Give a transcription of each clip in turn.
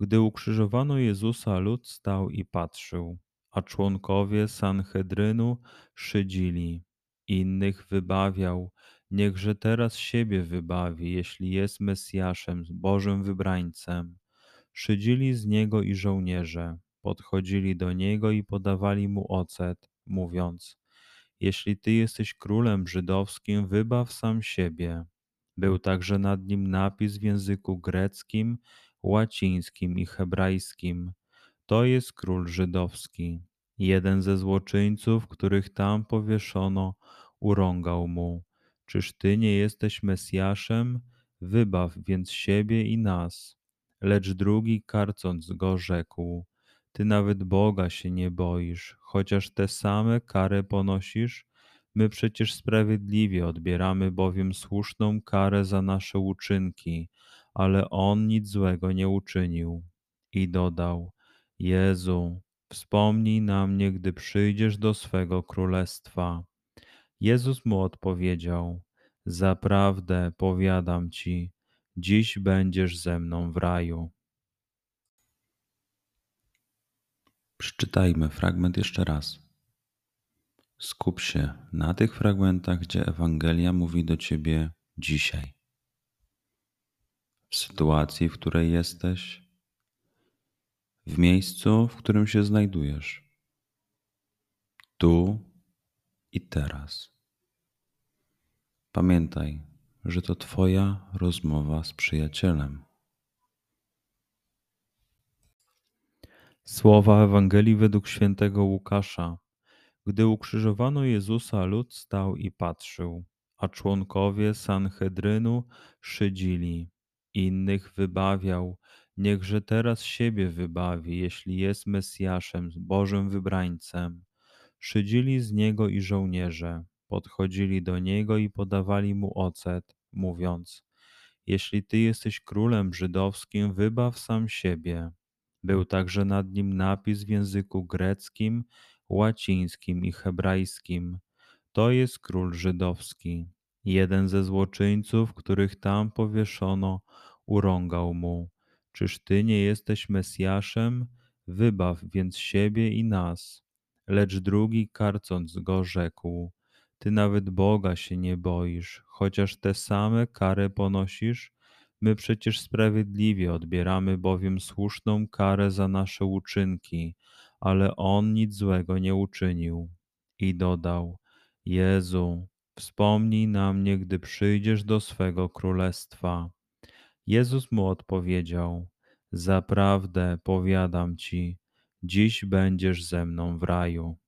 Gdy ukrzyżowano Jezusa, lud stał i patrzył, a członkowie Sanhedrynu szydzili. Innych wybawiał, niechże teraz siebie wybawi, jeśli jest Mesjaszem, Bożym wybrańcem. Szydzili z niego i żołnierze, podchodzili do niego i podawali mu ocet, mówiąc: Jeśli ty jesteś królem żydowskim, wybaw sam siebie. Był także nad nim napis w języku greckim, łacińskim i hebrajskim. To jest król żydowski. Jeden ze złoczyńców, których tam powieszono, urągał mu: Czyż ty nie jesteś Mesjaszem? Wybaw więc siebie i nas. Lecz drugi, karcąc go, rzekł: Ty nawet Boga się nie boisz, chociaż te same kary ponosisz. My przecież sprawiedliwie odbieramy bowiem słuszną karę za nasze uczynki ale on nic złego nie uczynił. I dodał: Jezu, wspomnij na mnie, gdy przyjdziesz do swego królestwa. Jezus mu odpowiedział: Zaprawdę powiadam ci, dziś będziesz ze mną w raju. Przeczytajmy fragment jeszcze raz. Skup się na tych fragmentach, gdzie Ewangelia mówi do ciebie dzisiaj w sytuacji, w której jesteś, w miejscu, w którym się znajdujesz, tu i teraz. Pamiętaj, że to Twoja rozmowa z przyjacielem. Słowa Ewangelii według świętego Łukasza. Gdy ukrzyżowano Jezusa, lud stał i patrzył, a członkowie Sanhedrynu szydzili innych wybawiał, niechże teraz siebie wybawi, jeśli jest Mesjaszem, Bożym wybrańcem. Szydzili z niego i żołnierze, podchodzili do niego i podawali mu ocet, mówiąc: Jeśli ty jesteś królem żydowskim, wybaw sam siebie. Był także nad nim napis w języku greckim, łacińskim i hebrajskim. To jest król żydowski. Jeden ze złoczyńców, których tam powieszono, urągał mu: Czyż ty nie jesteś Mesjaszem? Wybaw więc siebie i nas. Lecz drugi, karcąc go, rzekł: Ty nawet Boga się nie boisz, chociaż te same kary ponosisz. My przecież sprawiedliwie odbieramy bowiem słuszną karę za nasze uczynki, ale on nic złego nie uczynił. I dodał: Jezu, Wspomnij na mnie, gdy przyjdziesz do swego królestwa. Jezus mu odpowiedział: Zaprawdę powiadam ci, dziś będziesz ze mną w raju.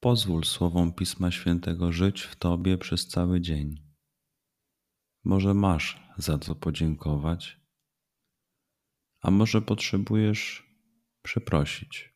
Pozwól słowom Pisma Świętego żyć w Tobie przez cały dzień. Może masz za co podziękować, a może potrzebujesz przeprosić.